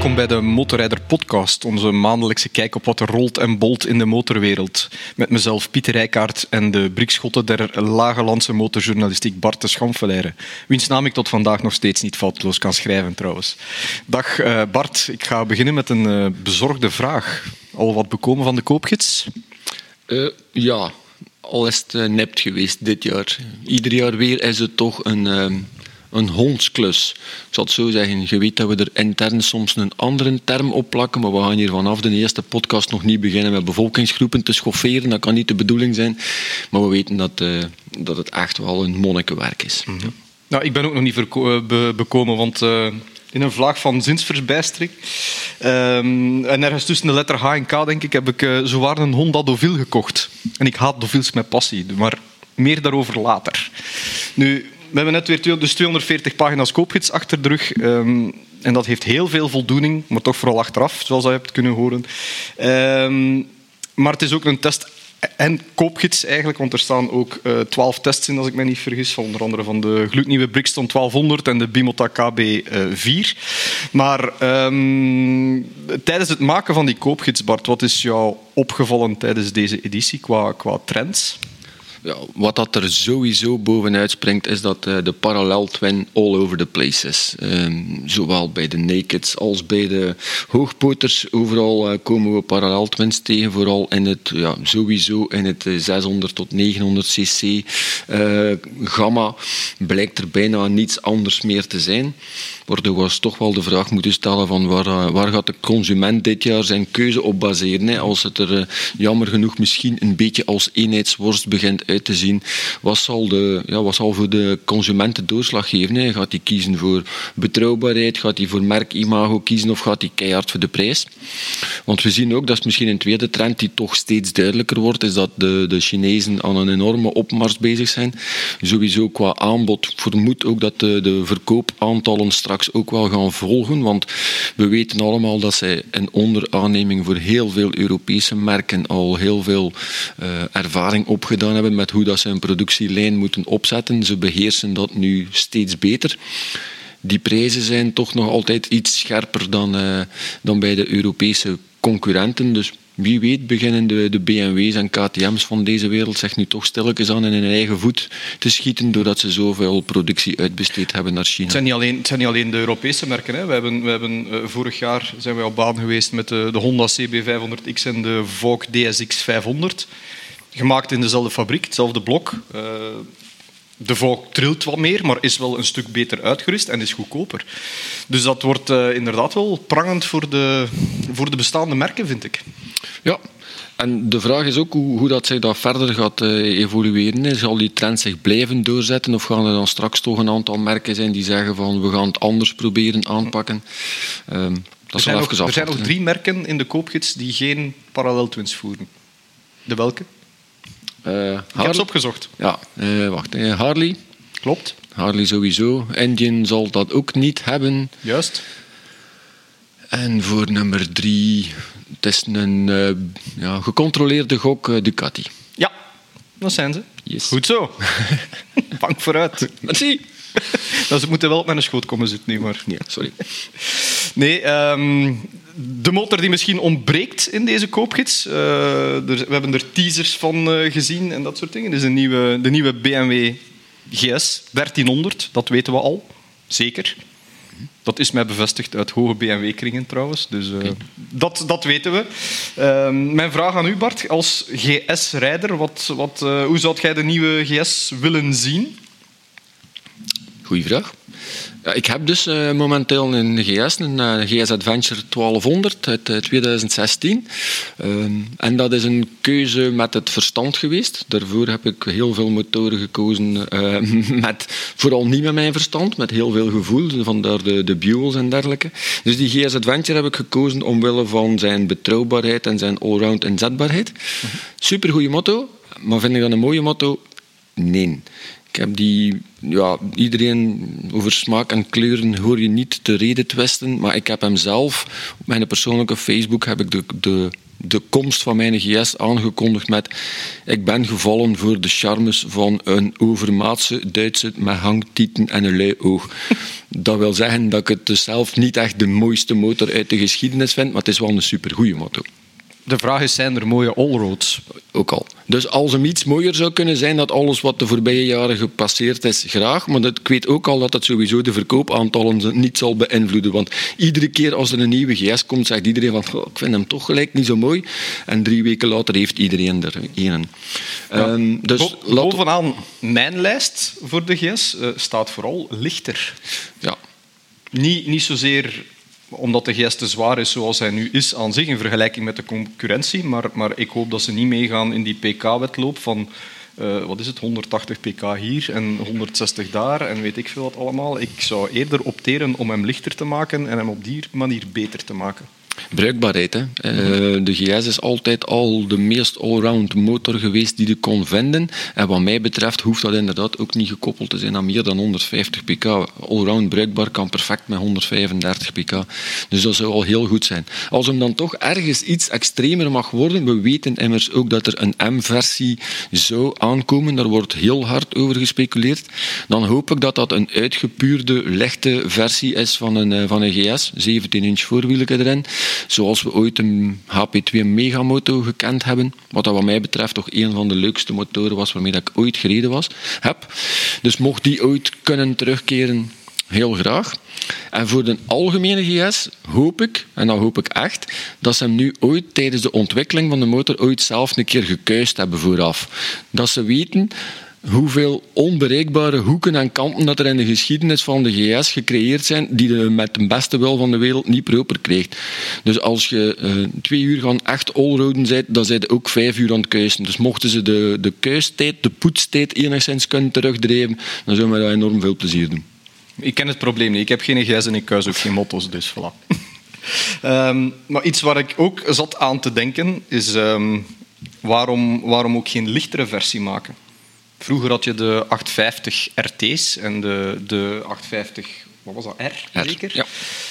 Welkom bij de Motorrijder Podcast, onze maandelijkse kijk op wat er rolt en bolt in de motorwereld. Met mezelf Pieter Rijkaard en de brikschotten der lage landse motorjournalistiek Bart de Schamfeleire, wiens naam ik tot vandaag nog steeds niet foutloos kan schrijven trouwens. Dag uh, Bart, ik ga beginnen met een uh, bezorgde vraag. Al wat bekomen van de koopgids? Uh, ja, al is het nept geweest dit jaar. Ieder jaar weer is het toch een een hondsklus. Ik zal het zo zeggen. Je weet dat we er intern soms een andere term op plakken, maar we gaan hier vanaf de eerste podcast nog niet beginnen met bevolkingsgroepen te schofferen. Dat kan niet de bedoeling zijn. Maar we weten dat, uh, dat het echt wel een monnikenwerk is. Mm -hmm. Nou, ik ben ook nog niet be bekomen, want uh, in een vlaag van zinsverbijstering um, en ergens tussen de letter H en K, denk ik, heb ik uh, zowaar een Honda Deauville gekocht. En ik haat Deauvilles met passie, maar meer daarover later. Nu, we hebben net weer dus 240 pagina's koopgids achter de rug. Um, en dat heeft heel veel voldoening, maar toch vooral achteraf, zoals je hebt kunnen horen. Um, maar het is ook een test en koopgids eigenlijk, want er staan ook uh, 12 tests in, als ik me niet vergis. Onder andere van de gloednieuwe Brixton 1200 en de Bimota KB4. Uh, maar um, tijdens het maken van die koopgids, Bart, wat is jou opgevallen tijdens deze editie qua, qua trends? Wat dat er sowieso bovenuit springt, is dat uh, de parallel twin all over the place is. Um, zowel bij de nakeds als bij de hoogpoters. Overal uh, komen we parallel twins tegen. Vooral in het, ja, sowieso in het 600 tot 900 cc gamma blijkt er bijna niets anders meer te zijn. Waardoor we toch wel de vraag moeten stellen van waar, waar gaat de consument dit jaar zijn keuze op baseren. Hè? Als het er jammer genoeg misschien een beetje als eenheidsworst begint te zien. Wat zal, de, ja, wat zal voor de consumenten doorslag geven? Gaat hij kiezen voor betrouwbaarheid? Gaat hij voor merkimago kiezen? Of gaat hij keihard voor de prijs? Want we zien ook, dat is misschien een tweede trend die toch steeds duidelijker wordt, is dat de, de Chinezen aan een enorme opmars bezig zijn. Sowieso qua aanbod vermoed ook dat de, de verkoopaantallen straks ook wel gaan volgen. Want we weten allemaal dat zij een onderaanneming voor heel veel Europese merken al heel veel uh, ervaring opgedaan hebben met hoe dat ze een productielijn moeten opzetten. Ze beheersen dat nu steeds beter. Die prijzen zijn toch nog altijd iets scherper dan, uh, dan bij de Europese concurrenten. Dus wie weet beginnen de, de BMW's en KTM's van deze wereld zich nu toch stilletjes aan in hun eigen voet te schieten doordat ze zoveel productie uitbesteed hebben naar China. Het zijn niet alleen, het zijn niet alleen de Europese merken. Hè. We hebben, we hebben, uh, vorig jaar zijn we op baan geweest met de, de Honda CB500X en de Vogue DSX500 gemaakt in dezelfde fabriek, hetzelfde blok. Uh, de Vogue trilt wat meer, maar is wel een stuk beter uitgerust en is goedkoper. Dus dat wordt uh, inderdaad wel prangend voor de, voor de bestaande merken, vind ik. Ja, en de vraag is ook hoe, hoe dat zich dat verder gaat uh, evolueren. Zal die trend zich blijven doorzetten of gaan er dan straks toch een aantal merken zijn die zeggen van we gaan het anders proberen aanpakken? Um, dat er, zijn nog, er zijn nog drie merken in de koopgids die geen paralleltwins voeren. De welke? Uh, ik heb ze opgezocht. Ja, uh, wacht. Uh, Harley. Klopt. Harley sowieso. Indian zal dat ook niet hebben. Juist. En voor nummer drie, het is een ja, gecontroleerde gok Ducati. Ja, dat zijn ze. Yes. Goed zo. Bank vooruit. Merci. Nou, ze moeten wel op mijn schoot komen zitten nu, maar... Ja, sorry. Nee, um, de motor die misschien ontbreekt in deze koopgids. Uh, er, we hebben er teasers van uh, gezien en dat soort dingen. Dus de nieuwe, de nieuwe BMW GS 1300, dat weten we al. Zeker. Dat is mij bevestigd uit hoge BMW-kringen trouwens. Dus uh, okay. dat, dat weten we. mijn vraag aan u, Bart, als GS-rijder, wat, wat, hoe zou jij de nieuwe GS willen zien? Goeie vraag. Ja, ik heb dus uh, momenteel een GS, een uh, GS Adventure 1200 uit uh, 2016. en dat is een keuze met het verstand geweest. Daarvoor heb ik heel veel motoren gekozen, eh, met, vooral niet met mijn verstand, met heel veel gevoel, vandaar de, de Buells en dergelijke. Dus die GS Adventure heb ik gekozen omwille van zijn betrouwbaarheid en zijn allround inzetbaarheid. Supergoeie motto, maar vind ik dat een mooie motto? Nee. Ik heb die, ja, iedereen over smaak en kleuren hoor je niet te reden twisten, maar ik heb hem zelf, op mijn persoonlijke Facebook, heb ik de, de, de komst van mijn GS aangekondigd met ik ben gevallen voor de charmes van een overmaatse Duitse met hangtieten en een lui oog. Dat wil zeggen dat ik het dus zelf niet echt de mooiste motor uit de geschiedenis vind, maar het is wel een supergoeie motor. De vraag is, zijn er mooie allroads? Ook al. Dus als hem iets mooier zou kunnen zijn, dat alles wat de voorbije jaren gepasseerd is, graag. Maar dat, ik weet ook al dat dat sowieso de verkoopaantallen niet zal beïnvloeden. Want iedere keer als er een nieuwe GS komt, zegt iedereen van ik vind hem toch gelijk niet zo mooi. En drie weken later heeft iedereen er een. Ja. Um, dus bovenaan mijn lijst voor de GS uh, staat vooral lichter. Ja. Niet, niet zozeer omdat de GS te zwaar is zoals hij nu is aan zich in vergelijking met de concurrentie. Maar, maar ik hoop dat ze niet meegaan in die PK-wedloop van uh, wat is het, 180 pk hier en 160 daar en weet ik veel wat allemaal. Ik zou eerder opteren om hem lichter te maken en hem op die manier beter te maken. Bruikbaarheid. Hè. Uh, de GS is altijd al de meest allround motor geweest die je kon vinden. En wat mij betreft hoeft dat inderdaad ook niet gekoppeld te zijn aan meer dan 150 pk. Allround bruikbaar kan perfect met 135 pk. Dus dat zou al heel goed zijn. Als hem dan toch ergens iets extremer mag worden, we weten immers ook dat er een M-versie zou aankomen, daar wordt heel hard over gespeculeerd, dan hoop ik dat dat een uitgepuurde, lichte versie is van een, eh, van een GS, 17 inch voorwielen erin. Zoals we ooit een HP2 Megamoto gekend hebben. Wat dat wat mij betreft toch een van de leukste motoren was waarmee dat ik ooit gereden was, heb. Dus mocht die ooit kunnen terugkeren, heel graag. En voor de algemene GS hoop ik, en dat hoop ik echt, dat ze hem nu ooit tijdens de ontwikkeling van de motor ooit zelf een keer gekuist hebben vooraf. Dat ze weten hoeveel onbereikbare hoeken en kanten dat er in de geschiedenis van de GS gecreëerd zijn, die je met de beste wil van de wereld niet proper krijgt. Dus als je uh, twee uur gaan echt allroaden bent, dan zijn ook vijf uur aan het kuisen. Dus mochten ze de, de kuistijd, de poetstijd enigszins kunnen terugdrijven, dan zouden we dat enorm veel plezier doen. Ik ken het probleem niet. Ik heb geen GS en ik kuis ook geen motto's, dus voilà. um, maar iets waar ik ook zat aan te denken, is um, waarom, waarom ook geen lichtere versie maken? Vroeger had je de 850 RT's en de, de 850 wat was dat, R, zeker? Ja.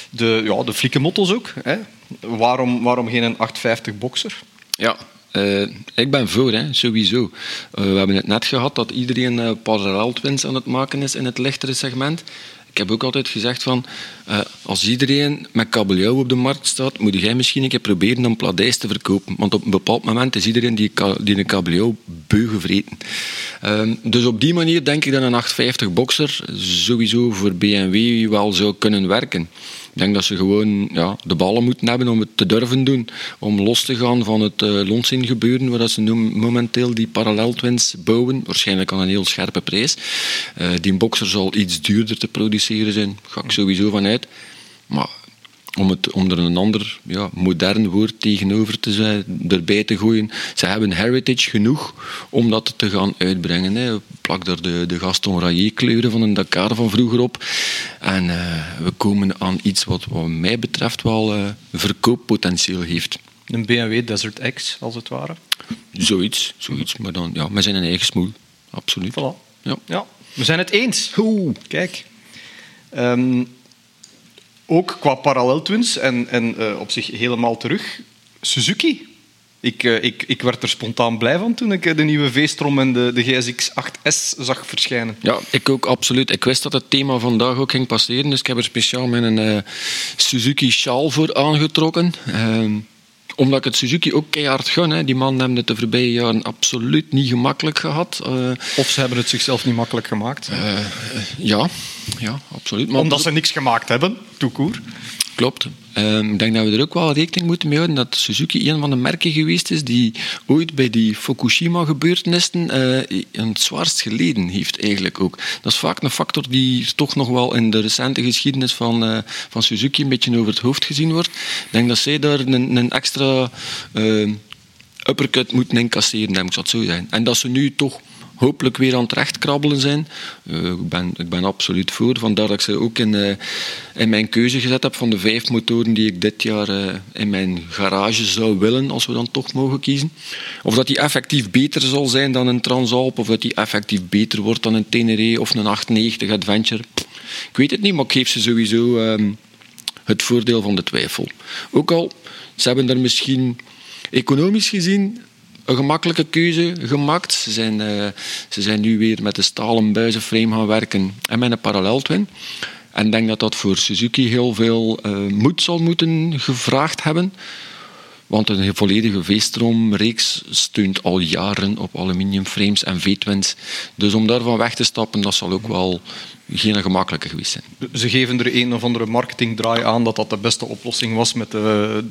De, ja, de flikkenmotto's ook. Hè? Waarom, waarom geen 850 boxer? Ja, uh, ik ben voor, hè, sowieso. Uh, we hebben het net gehad dat iedereen uh, parallel twins aan het maken is in het lichtere segment. Ik heb ook altijd gezegd van, uh, als iedereen met kabeljauw op de markt staat, moet jij misschien een keer proberen een pladijs te verkopen. Want op een bepaald moment is iedereen die, die een kabeljauw beu. Uh, dus op die manier denk ik dat een 850 boxer sowieso voor BMW wel zou kunnen werken. Ik denk dat ze gewoon ja, de ballen moeten hebben om het te durven doen. Om los te gaan van het uh, Lonsin gebeuren, waar ze momenteel die paralleltwins bouwen. Waarschijnlijk aan een heel scherpe prijs. Uh, die boxer zal iets duurder te produceren zijn. Ga ik sowieso vanuit. Maar om, het, om er een ander ja, modern woord tegenover te zijn, erbij te gooien. Ze hebben heritage genoeg om dat te gaan uitbrengen. Hè. Plak daar de, de Gaston Rayet kleuren van een Dakar van vroeger op. En uh, we komen aan iets wat, wat mij betreft wel uh, verkooppotentieel heeft. Een BMW Desert X, als het ware? Zoiets, zoiets. Maar dan ja, met zijn eigen smoel. Absoluut. Voilà. Ja. ja. We zijn het eens. Oeh, kijk. Um, ook qua paralleltwins en, en uh, op zich helemaal terug, Suzuki. Ik, uh, ik, ik werd er spontaan blij van toen ik de nieuwe V-strom en de, de GSX-8S zag verschijnen. Ja, ik ook absoluut. Ik wist dat het thema vandaag ook ging passeren, dus ik heb er speciaal mijn uh, Suzuki sjaal voor aangetrokken. Omdat ik het Suzuki ook keihard gun. Hè. Die man hebben het de voorbije jaren absoluut niet gemakkelijk gehad. Uh, of ze hebben het zichzelf niet makkelijk gemaakt. Uh, ja, ja, absoluut. Maar Omdat ze niks gemaakt hebben, toekoer. Klopt. Um, ik denk dat we er ook wel rekening moeten mee houden dat Suzuki een van de merken geweest is die ooit bij die Fukushima-gebeurtenissen uh, het zwaarst geleden heeft eigenlijk ook. Dat is vaak een factor die toch nog wel in de recente geschiedenis van, uh, van Suzuki een beetje over het hoofd gezien wordt. Ik denk dat zij daar een, een extra uh, uppercut moeten incasseren, ik dat zo zijn. En dat ze nu toch hopelijk weer aan het recht krabbelen zijn. Uh, ik, ben, ik ben absoluut voor. Vandaar dat ik ze ook in, uh, in mijn keuze gezet heb van de vijf motoren die ik dit jaar uh, in mijn garage zou willen, als we dan toch mogen kiezen. Of dat die effectief beter zal zijn dan een Transalp, of dat die effectief beter wordt dan een Tenere of een 890 Adventure. Ik weet het niet, maar ik geef ze sowieso um, het voordeel van de twijfel. Ook al, ze hebben er misschien economisch gezien een gemakkelijke keuze gemaakt. Ze zijn, uh, ze zijn nu weer met de stalen buizenframe gaan werken en met een paralleltwin. En ik denk dat dat voor Suzuki heel veel uh, moed zal moeten gevraagd hebben. Want een volledige V-stroomreeks steunt al jaren op aluminiumframes en V-twins. Dus om daarvan weg te stappen, dat zal ook wel geen gemakkelijke geweest zijn. Ze geven er een of andere marketingdraai aan dat dat de beste oplossing was met de,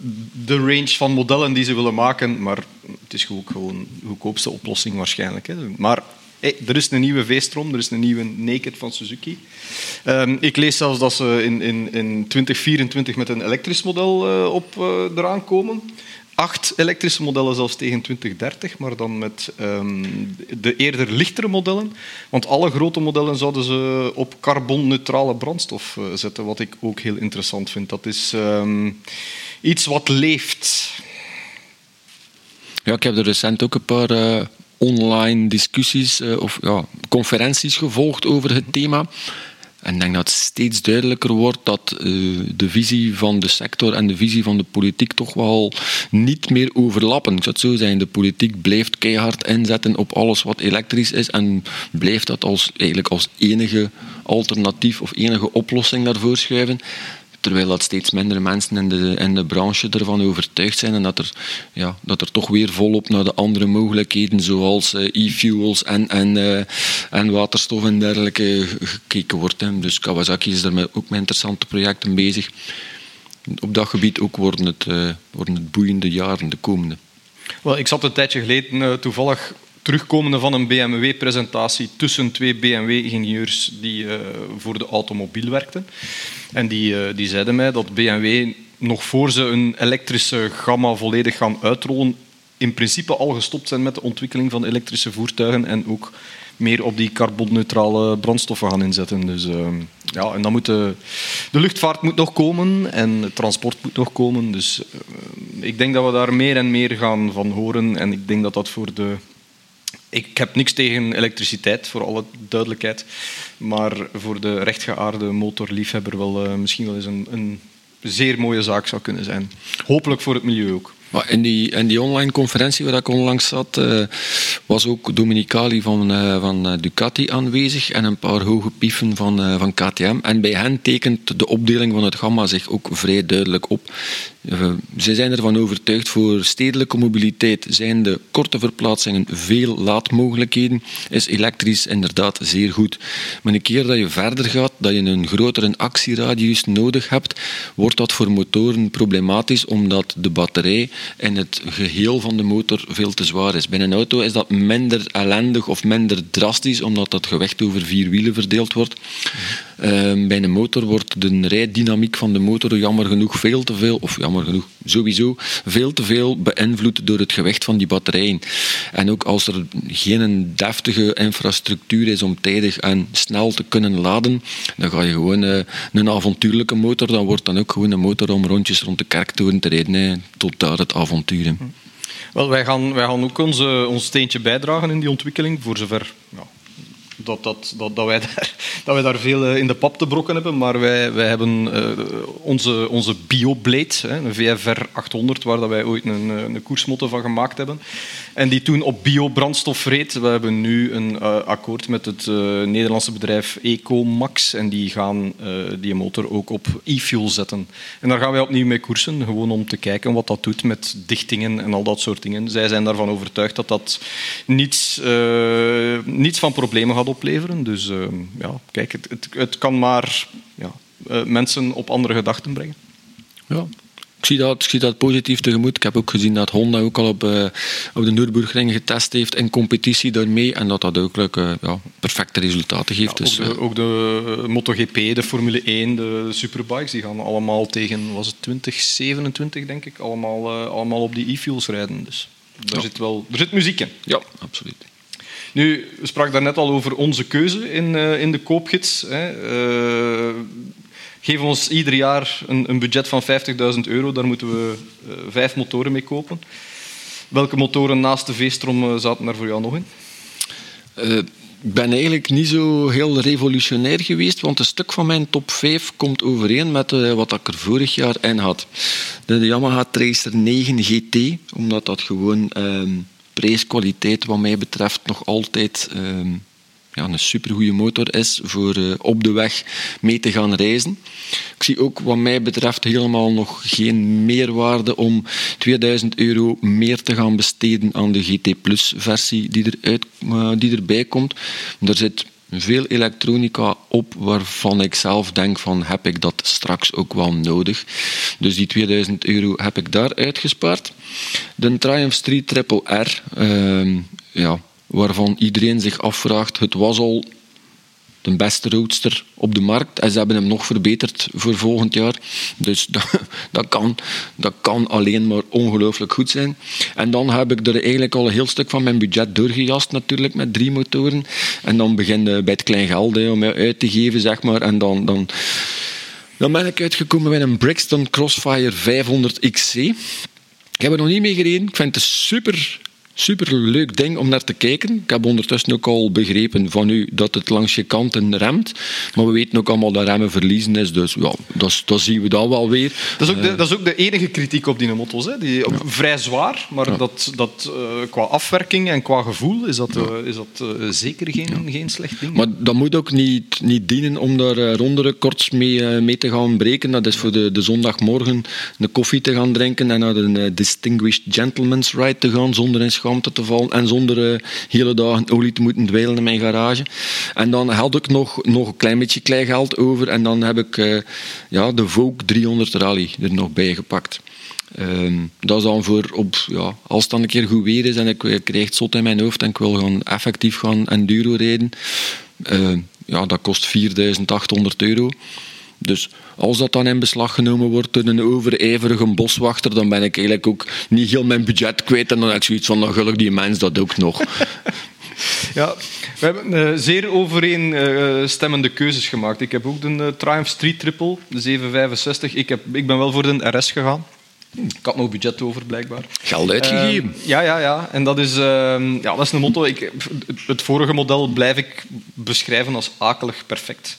de range van modellen die ze willen maken. Maar het is ook gewoon de goedkoopste oplossing waarschijnlijk. Hè. Maar Er is een nieuwe V-stroom, er is een nieuwe Naked van Suzuki. Um, ik lees zelfs dat ze in, in, in 2024 met een elektrisch model uh, op uh, eraan komen acht elektrische modellen zelfs tegen 2030, maar dan met um, de eerder lichtere modellen. Want alle grote modellen zouden ze op carbonneutrale brandstof uh, zetten, wat ik ook heel interessant vind. Dat is um, iets wat leeft. Ja, ik heb er recent ook een paar online discussies uh, of ja, conferenties gevolgd over het thema. En ik denk dat het steeds duidelijker wordt dat uh, de visie van de sector en de visie van de politiek toch wel niet meer overlappen. Ik zou het zo zijn, de politiek blijft keihard inzetten op alles wat elektrisch is en blijft dat als, eigenlijk als enige alternatief of enige oplossing daarvoor schuiven. Terwijl dat steeds minder mensen in de, in de branche ervan overtuigd zijn en dat er, ja, dat er toch weer volop naar de andere mogelijkheden, zoals uh, e-fuels en, en, uh, en waterstof en dergelijke, gekeken wordt. Hè. Dus Kawasaki is met, ook met interessante projecten bezig. Op dat gebied ook worden het, uh, worden het boeiende jaren, de komende. Wel, ik zat een tijdje geleden toevallig terugkomende van een BMW-presentatie tussen twee BMW-ingenieurs die uh, voor de automobiel werkten. En die, uh, die zeiden mij dat BMW nog voor ze een elektrische gamma volledig gaan uitrollen, in principe al gestopt zijn met de ontwikkeling van elektrische voertuigen en ook meer op die carbonneutrale brandstoffen gaan inzetten. Dus, uh, ja, en dan moet de, de, luchtvaart moet nog komen en het transport moet nog komen. Dus ik denk dat we daar meer en meer gaan van horen. En ik denk dat dat voor de ik heb niks tegen elektriciteit, voor alle duidelijkheid. Maar voor de rechtgeaarde motorliefhebber wel uh, misschien wel eens een, een zeer mooie zaak zou kunnen zijn. Hopelijk voor het milieu ook. Maar in, die, die online conferentie waar ik onlangs zat, uh, was ook Dominicali van, uh, van Ducati aanwezig en een paar hoge pieven van, van KTM. En bij hen tekent de opdeling van het gamma zich ook vrij duidelijk op. Zij zijn ervan overtuigd voor stedelijke mobiliteit zijn de korte verplaatsingen veel laadmogelijkheden, is elektrisch inderdaad zeer goed. Maar een keer dat je verder gaat, dat je een grotere actieradius nodig hebt, wordt dat voor motoren problematisch omdat de batterij in het geheel van de motor veel te zwaar is. Bij een auto is dat minder ellendig of minder drastisch omdat dat gewicht over vier wielen verdeeld wordt. Uh, bij een motor wordt de rijdynamiek van de motor jammer genoeg veel te veel, of jammer genoeg sowieso, veel te veel beïnvloed door het gewicht van die batterijen. En ook als er geen deftige infrastructuur is om tijdig en snel te kunnen laden, dan ga je gewoon uh, een avontuurlijke motor, dan wordt dan ook gewoon een motor om rondjes rond de kerktoren te rijden, hè, tot daar het avontuur. Hè. Wel, wij gaan, wij gaan ook onze, ons steentje bijdragen in die ontwikkeling, voor zover ja, dat, dat, dat, dat, wij daar, dat wij daar veel in de pap te brokken hebben. Maar wij, wij hebben uh, onze, onze BioBlade, een VFR 800, waar dat wij ooit een, een koersmotte van gemaakt hebben. En die toen op biobrandstof reed. We hebben nu een uh, akkoord met het uh, Nederlandse bedrijf Ecomax. En die gaan die motor ook op e-fuel zetten. En daar gaan wij opnieuw mee koersen. Gewoon om te kijken wat dat doet met dichtingen en al dat soort dingen. Zij zijn daarvan overtuigd dat dat niets, niets van problemen gaat opleveren. Dus ja, kijk, het, het, het, kan maar ja, mensen op andere gedachten brengen. Ja. Ik zie, dat, ik zie dat positief tegemoet. Ik heb ook gezien dat Honda ook al op, uh, op de Nürburgring getest heeft in competitie daarmee. En dat dat ook ja, perfecte resultaten geeft. Ja, dus, ook, de, ook de MotoGP, de Formule 1, de Superbikes, die gaan allemaal tegen, was het 2027 denk ik, allemaal, allemaal op die e-fuels rijden. Dus daar, zit wel, er zit muziek in. Ja, absoluut. Nu, we spraken daarnet al over onze keuze in, uh, in de koopgids. Hè. Uh, geven ons ieder jaar een, een budget van 50.000 euro. Daar moeten we uh, vijf motoren mee kopen. Welke motoren naast de V-strom zaten daar voor jou nog in? ik ben eigenlijk niet zo heel revolutionair geweest, want een stuk van mijn top 5 komt overeen met uh, wat ik er vorig jaar in had. De Yamaha Tracer 9 GT, omdat dat gewoon prijs-kwaliteit wat mij betreft nog altijd um, ja, een supergoeie motor is voor uh, op de weg mee te gaan reizen. Ik zie ook wat mij betreft helemaal nog geen meerwaarde om 2000 euro meer te gaan besteden aan de GT Plus versie die, eruit, uh, die erbij komt. Er zit veel elektronica op waarvan ik zelf denk van heb ik dat straks ook wel nodig. Dus die 2000 euro heb ik daar uitgespaard. De Triumph Street Triple R, uh, ja, waarvan iedereen zich afvraagt, het was al de beste roadster op de markt en ze hebben hem nog verbeterd voor volgend jaar. Dus dat, dat, kan, dat kan alleen maar ongelooflijk goed zijn. En dan heb ik er eigenlijk al een heel stuk van mijn budget doorgejast natuurlijk met drie motoren. En dan begin bij het klein geld hè, om uit te geven, zeg maar. En dan... dan dan ben ik uitgekomen bij een Brixton Crossfire 500 XC. Ik heb er nog niet mee gereden. Ik vind het super super leuk ding om naar te kijken. Ik heb ondertussen ook al begrepen van u dat het langs je kanten remt. Maar we weten ook allemaal dat remmen verliezen is. Dus ja, dat, dat zien we dan wel weer. Dat is ook de, dat is ook de enige kritiek op die motto's. Hè. Die, Vrij zwaar, maar dat, dat, uh, qua afwerking en qua gevoel is dat, uh, is dat uh, zeker geen, geen slecht ding. Maar dat moet ook niet, niet dienen om daar ronderecords mee, mee te gaan breken. Dat is voor de, de zondagmorgen een koffie te gaan drinken en naar een Distinguished Gentleman's Ride te gaan zonder een te vallen en zonder uh, hele dagen olie te moeten dweilen in mijn garage. En dan had ik nog, nog een klein beetje kleingeld over en dan heb ik uh, ja, de Vogue 300 Rally er nog bij gepakt. Um, dat is dan voor op, ja, als het dan een keer goed weer is en ik, ik krijg het zot in mijn hoofd en ik wil gewoon effectief gaan enduro rijden. Uh, ja, dat kost 4800 euro. Dus als dat dan in beslag genomen wordt door een overijverige boswachter, dan ben ik eigenlijk ook niet heel mijn budget kwijt. En dan heb ik zoiets van, dan gelukkig die mens dat ook nog. Ja, we hebben uh, zeer overeenstemmende uh, keuzes gemaakt. Ik heb ook de uh, Triumph Street Triple, de 765. Ik, heb, ik ben wel voor de RS gegaan. Ik had nog budget over, blijkbaar. Geld uitgegeven. ja, ja, ja. En dat is, ehm, ja, dat is een motto. Ik, het vorige model blijf ik beschrijven als akelig perfect.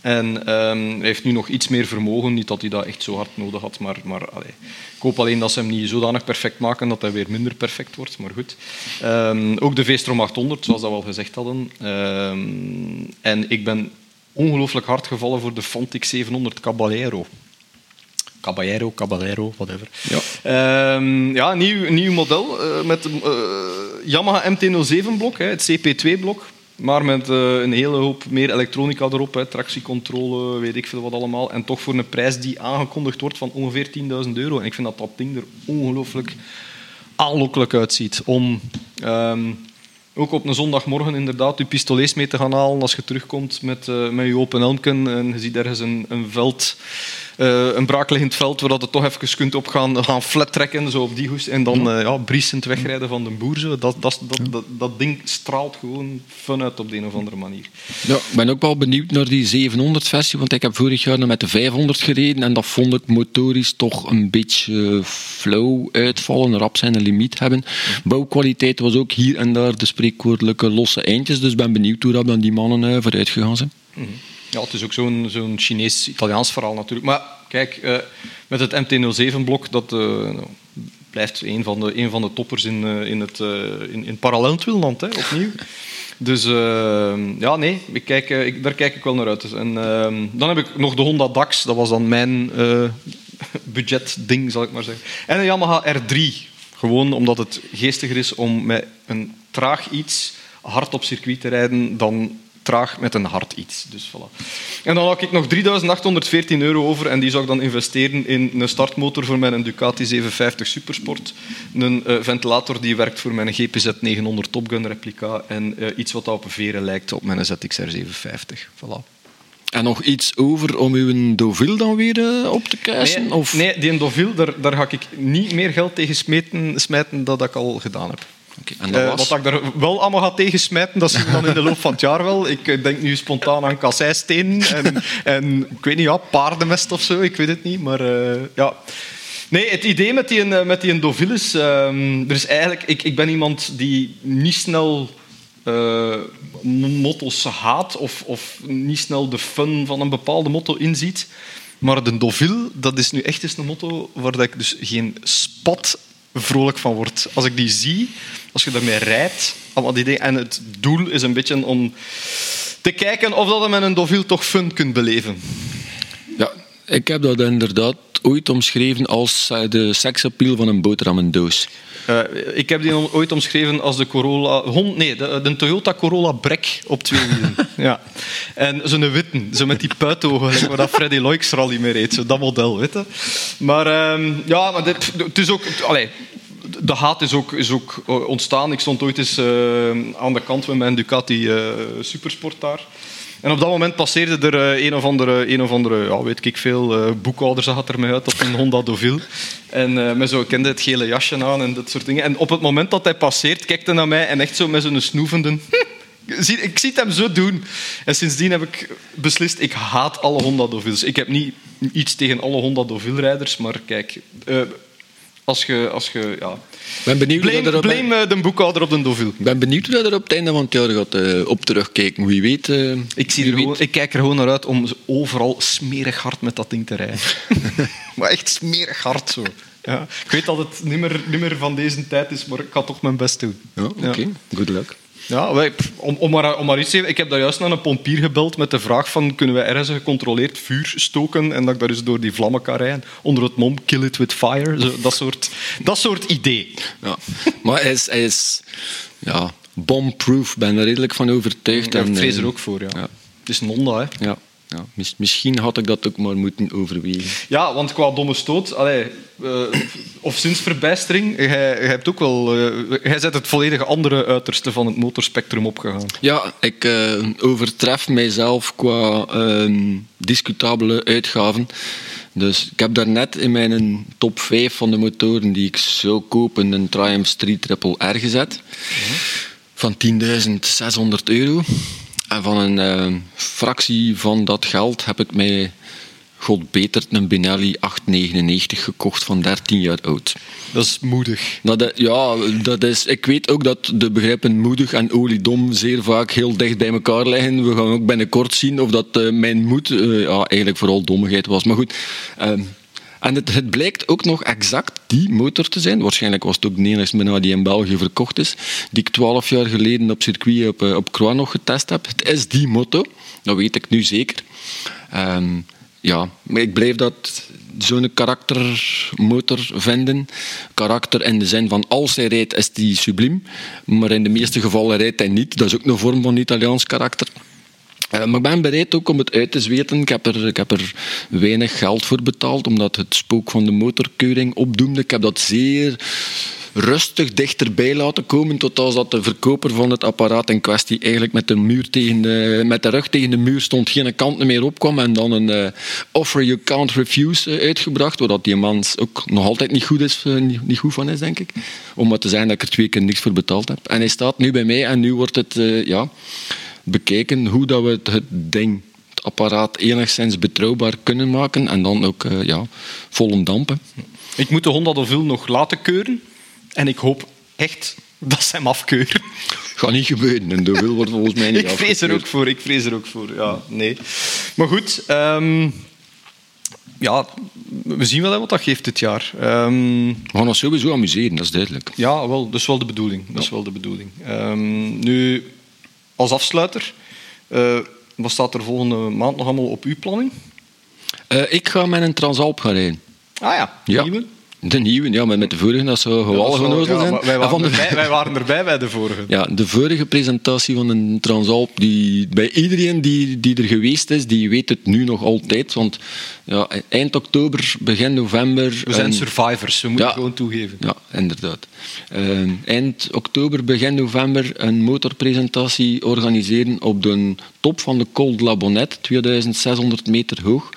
En um, hij heeft nu nog iets meer vermogen. Niet dat hij dat echt zo hard nodig had, maar, maar allee. ik hoop alleen dat ze hem niet zodanig perfect maken dat hij weer minder perfect wordt. Maar goed. Um, ook de V-Strom 800, zoals dat we al gezegd hadden. Um, en ik ben ongelooflijk hard gevallen voor de Fontic 700 Caballero. Caballero, Caballero, whatever. Ja, um, ja nieuw, nieuw model uh, met uh, Yamaha MT-07-blok, het CP2-blok. Maar met uh, een hele hoop meer elektronica erop, tractiecontrole, weet ik veel wat allemaal. En toch voor een prijs die aangekondigd wordt van ongeveer 10.000 euro. En ik vind dat dat ding er ongelooflijk aanlokkelijk uitziet. Om um, ook op een zondagmorgen inderdaad je pistolees mee te gaan halen als je terugkomt met, uh, met je open helmken en je ziet ergens een, een veld een braakliggend veld waar dat het toch even kunt opgaan, gaan flat trekken zo op die hoes en dan uh, ja, briesend wegrijden van de boer. Zo. Dat, dat, dat, dat, ding straalt gewoon fun uit op de een of andere manier. Ja, ik ben ook wel benieuwd naar die 700-versie, want ik heb vorig jaar nog met de 500 gereden en dat vond ik motorisch toch een beetje flow uitvallen, rap zijn een limiet hebben. Bouwkwaliteit was ook hier en daar de spreekwoordelijke losse eindjes, dus ik ben benieuwd hoe dat dan die mannen vooruit gegaan zijn. Mm -hmm. Ja, het is ook zo'n zo'n Chinees-Italiaans verhaal natuurlijk. Maar kijk, uh, met het MT-07-blok, dat uh, blijft een van de, een van de toppers in, uh, in het in, in paralleltwilland, hè, opnieuw. Dus ja, nee, ik kijk, ik, daar kijk ik wel naar uit. En dan heb ik nog de Honda DAX, dat was dan mijn budgetding, zal ik maar zeggen. En een Yamaha R3, gewoon omdat het geestiger is om met een traag iets hard op circuit te rijden dan traag met een hard iets. Dus, voilà. En dan had ik nog 3.814 euro over en die zou ik dan investeren in een startmotor voor mijn Ducati 750 Supersport, een uh, ventilator die werkt voor mijn GPZ 900 Top Gun replica en uh, iets wat op een veren lijkt op mijn ZXR 750. Voilà. En nog iets over om uw Deauville dan weer uh, op te kuisen? Nee, of? nee die Deauville, daar, daar ga ik niet meer geld tegen smeten, smijten dan ik al gedaan heb. Oké, en dat Eh, was? wat ik daar wel allemaal ga tegensmijten, dat zien we dan in de loop van het jaar wel. Ik eh, denk nu spontaan aan kasseistenen en, en ik weet niet, ja, paardenmest of zo, ik weet het niet. Maar eh, ja. Nee, het idee met die, met die ehm, er is eigenlijk, ik, ik ben iemand die niet snel eh, motto's haat of, of niet snel de fun van een bepaalde motto inziet. Maar de Deauville, dat is nu echt eens een motto waar ik dus geen spat vrolijk van word. Als ik die zie, als je daarmee rijdt, allemaal die dingen. En het doel is een beetje om te kijken of dat je met een Deauville toch fun kunt beleven. Ik heb dat inderdaad ooit omschreven als eh, de seksappeal van een boterhammendoos. Eh, ik heb die ooit omschreven als de Corolla... Hon, nee, de, de Toyota Corolla Brek op twee wielen. ja. En zo'n witten, zo met die puitogen, waar dat Freddy Loix rally mee reed. Zo dat model, weet je. Maar ehm, ja, maar dit, het is ook... Allee, de haat is ook, is ook eh, ontstaan. Ik stond ooit eens aan de kant met mijn Ducati Supersport daar. En op dat moment passeerde er eh, een of andere, een of andere ja, weet ik veel, eh, boekhouder zag het er mij uit op een Honda Deauville. En eh met zo kende het gele jasje aan en dat soort dingen. En op het moment dat hij passeert, kijkt hij naar mij en echt zo met zo'n snoevende... Ik zie het hem zo doen. En sindsdien heb ik beslist, ik haat alle Honda Deauvilles. Ik heb niet iets tegen alle Honda Deauville-rijders, maar kijk... als je... Als je ja. Ik ben benieuwd hoe dat Blame, er op, blame eh, de boekhouder op de Deauville. ik ben benieuwd hoe dat er op het einde van het jaar gaat eh, op terugkijken. Wie weet. eh, Ik, zie wie er weet. gewoon, ik kijk er gewoon naar uit om overal smerig hard met dat ding te rijden. maar echt smerig hard zo. Ja. Ik weet dat het niet meer, niet meer van deze tijd is, maar ik ga toch mijn best doen. Ja, oké. Good luck. Ja, wij, om, om, maar, om maar iets te zeggen, ik heb daar juist naar een pompier gebeld met de vraag van kunnen wij ergens een gecontroleerd vuur stoken en dat ik daar eens door die vlammen kan rijden onder het mom kill it with fire. Zo, dat, soort, dat soort idee. Ja. Maar hij is, hij is ja, bombproof, ben er redelijk van overtuigd. Ja, ik En, vrees eh, er ook voor, ja. Ja. Het is een Honda, hè. Ja, ja. Mis- misschien had ik dat ook maar moeten overwegen. Ja, want qua domme stoot, allee, eh, of zinsverbijstering, jij, jij hebt ook wel, eh, jij zet het volledige andere uiterste van het motorspectrum opgegaan. Ja, ik eh, overtref mijzelf qua ehm, discutabele uitgaven. Dus ik heb daarnet in mijn top 5 van de motoren die ik zou kopen een Triumph Street Triple R gezet. Van 10.600 euro. En van een eh, fractie van dat geld heb ik mij, god beter, een Benelli 899 gekocht van 13 jaar oud. Dat is moedig. Dat, ja, dat is, ik weet ook dat de begrippen moedig en oliedom zeer vaak heel dicht bij elkaar liggen. We gaan ook binnenkort zien of dat eh, mijn moed eh, ja, eigenlijk vooral dommigheid was. Maar goed, ehm, en het, het blijkt ook nog exact die motor te zijn. Waarschijnlijk was het ook de bijna die in België verkocht is. Die ik twaalf jaar geleden op circuit op, eh, op Croix nog getest heb. Het is die motor, dat weet ik nu zeker. Ehm, ja, maar ik blijf dat zo'n karaktermotor vinden. Karakter in de zin van als hij rijdt is die subliem, maar in de meeste gevallen rijdt hij niet. Dat is ook een vorm van Italiaans karakter. Eh, maar ik ben bereid ook om het uit te zweten. Ik heb, er, ik heb er weinig geld voor betaald, omdat het spook van de motorkeuring opdoemde. Ik heb dat zeer rustig dichterbij laten komen, tot als dat de verkoper van het apparaat in kwestie eigenlijk met de, muur tegen de, met de rug tegen de muur stond, geen kant meer opkwam en dan een eh, offer you can't refuse eh, uitgebracht, waar die man ook nog altijd niet goed, is, niet, goed van is, denk ik. Om maar te zijn dat ik er twee keer niks voor betaald heb. En hij staat nu bij mij en nu wordt het, ja bekijken hoe dat we het, ding, het apparaat, enigszins betrouwbaar kunnen maken en dan ook eh, ja, vol dampen. Ik moet de Honda Deauville nog laten keuren en ik hoop echt dat ze hem afkeuren. Gaat niet gebeuren. En de wil wordt volgens mij niet Ik vrees er ook voor, ik vrees er ook voor. Ja, nee. Maar goed, ehm, ja, we zien wel hè, wat dat geeft dit jaar. Ehm, We gaan ons sowieso amuseren, dat is duidelijk. Ja, wel, dat is wel de bedoeling. Dat is wel de bedoeling. Ehm, nu, als afsluiter, eh, wat staat er volgende maand nog allemaal op uw planning? Eh, ik ga met een Transalp gaan rijden. Ah ja, Ja. nieuwe. De nieuwe, ja, maar met de vorige, dat zou geweldig zijn. wij, En waren van de, erbij, wij waren erbij bij de vorige. ja, de vorige presentatie van een Transalp, die, bij iedereen die, die er geweest is, die weet het nu nog altijd. Want ja, eind oktober, begin november... We zijn en- survivors, we moeten Ja. gewoon toegeven. Ja, inderdaad. Eh, eind oktober, begin november een motorpresentatie organiseren op de top van de Col de la Bonnette, 2600 meter hoog.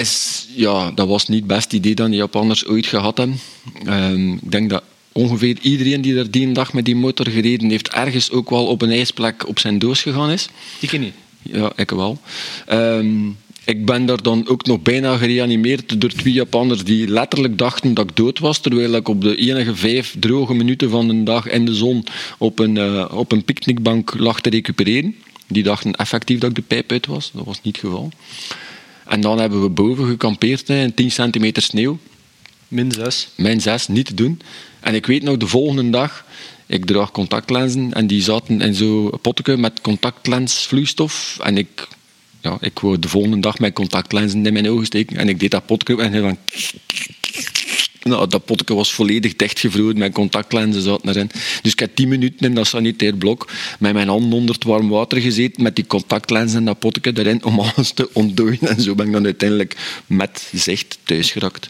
Is, ja, dat was niet het beste idee dat de Japanners ooit gehad hebben. Eh, ik denk dat ongeveer iedereen die er die dag met die motor gereden heeft, ergens ook wel op een ijsplek op zijn doos gegaan is. Ik niet. Ja, ik wel. Ehm, ik ben daar dan ook nog bijna gereanimeerd door twee Japanners die letterlijk dachten dat ik dood was, terwijl ik op de enige vijf droge minuten van de dag in de zon op een, uh, op een picknickbank lag te recupereren. Die dachten effectief dat ik de pijp uit was. Dat was niet het geval. En dan hebben we boven gekampeerd in 10 centimeter sneeuw. Min 6. Min 6, niet te doen. En ik weet nog, de volgende dag, ik draag contactlenzen en die zaten in zo'n potje met contactlensvloeistof. En ik, ja, ik wou de volgende dag mijn contactlenzen in mijn ogen steken. En ik deed dat potje en van... Nou, dat potje was volledig dichtgevroren, mijn contactlenzen zaten erin. Dus ik heb tien minuten in dat sanitair blok met mijn handen onder het warm water gezeten, met die contactlenzen en dat potje erin, om alles te ontdooien. En zo ben ik dan uiteindelijk met zicht thuis geraakt.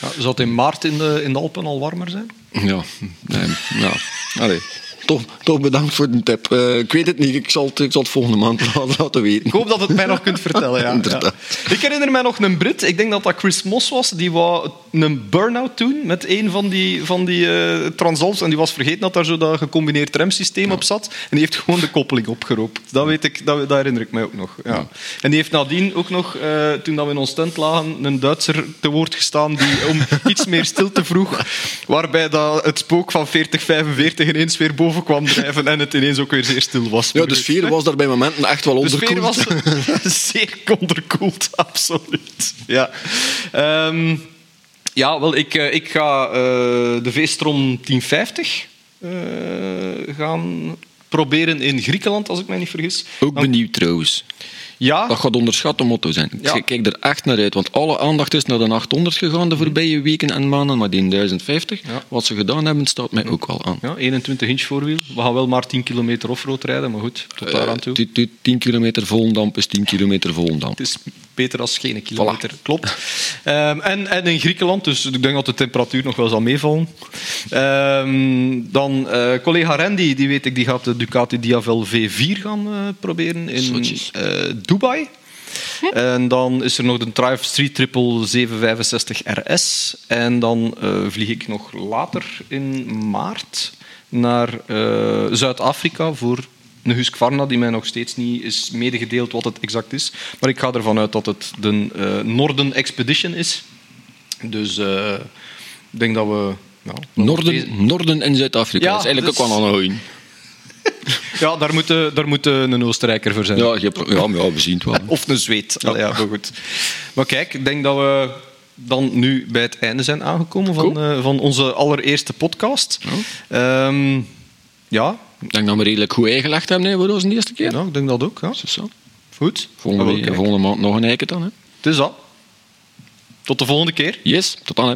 Ja, zou het in maart in de, in de Alpen al warmer zijn? Ja, nee, ja. Allee toch, toch bedankt voor de tip. Uh, ik weet het niet, ik zal het, ik zal het volgende maand laten weten. Ik hoop dat het mij nog kunt vertellen. Ja. ja. Ik herinner mij nog een Brit, ik denk dat dat Chris Moss was, die wou een burn-out doen met een van die, van die uh, Transalps en die was vergeten dat daar zo dat gecombineerd remsysteem ja. op zat en die heeft gewoon de koppeling opgeroopt. Dat, weet ik, dat, dat herinner ik mij ook nog. Ja. En die heeft nadien ook nog, uh, toen dat we in ons tent lagen, een Duitser te woord gestaan die om iets meer stilte vroeg, waarbij dat het spook van 4045 ineens weer boven kwam drijven en het ineens ook weer zeer stil was. Ja, de sfeer was daar bij momenten echt wel onderkoeld. De sfeer was zeer onderkoeld, absoluut. Ja. Um, ja, wel, ik, ik ga uh, de V-strom 1050 uh, gaan proberen in Griekenland, als ik mij niet vergis. Ook benieuwd trouwens. Ja. Dat gaat onderschatte motto zijn. Ja. Ik kijk er echt naar uit, want alle aandacht is naar de 800 gegaan de voorbije weken en maanden, maar die 1050, ja. wat ze gedaan hebben, staat mij ook wel aan. Ja, 21 inch voorwiel. We gaan wel maar 10 kilometer offroad rijden, maar goed, tot daar aan toe. Uh, 10 kilometer Volendam is 10 kilometer Volendam. Het is beter als geen kilometer, voilà. klopt. Um, en, en in Griekenland, dus ik denk dat de temperatuur nog wel zal meevallen. Um, dan uh, collega Randy, die weet ik, die gaat de Ducati Diavel V4 gaan uh, proberen in Dubai. En dan is er nog de Triumph Street Triple 765 RS. En dan uh, vlieg ik nog later in maart naar uh, Zuid-Afrika voor een Husqvarna die mij nog steeds niet is medegedeeld wat het exact is. Maar ik ga ervan uit dat het de uh, Norden Expedition is. Dus ik denk dat we... Nou, Norden. Norden en Zuid-Afrika, ja, dat is eigenlijk dus... ook wel een Ja, daar moet, daar moet een Oostenrijker voor zijn. Ja, je, ja, ja we zien het wel. Of een Zweed. Ja. ja, maar goed. Maar kijk, ik denk dat we dan nu bij het einde zijn aangekomen van, cool. uh, van onze allereerste podcast. Ja. Um, ja. Ik denk dat we redelijk goed ingelegd hebben hè, voor onze eerste keer. Ja, ik denk dat ook. Ja. Zo. Goed. Volgende, volgende maand nog een eiken dan. Hè. Het is dat. Tot de volgende keer. Yes, tot dan. Hè.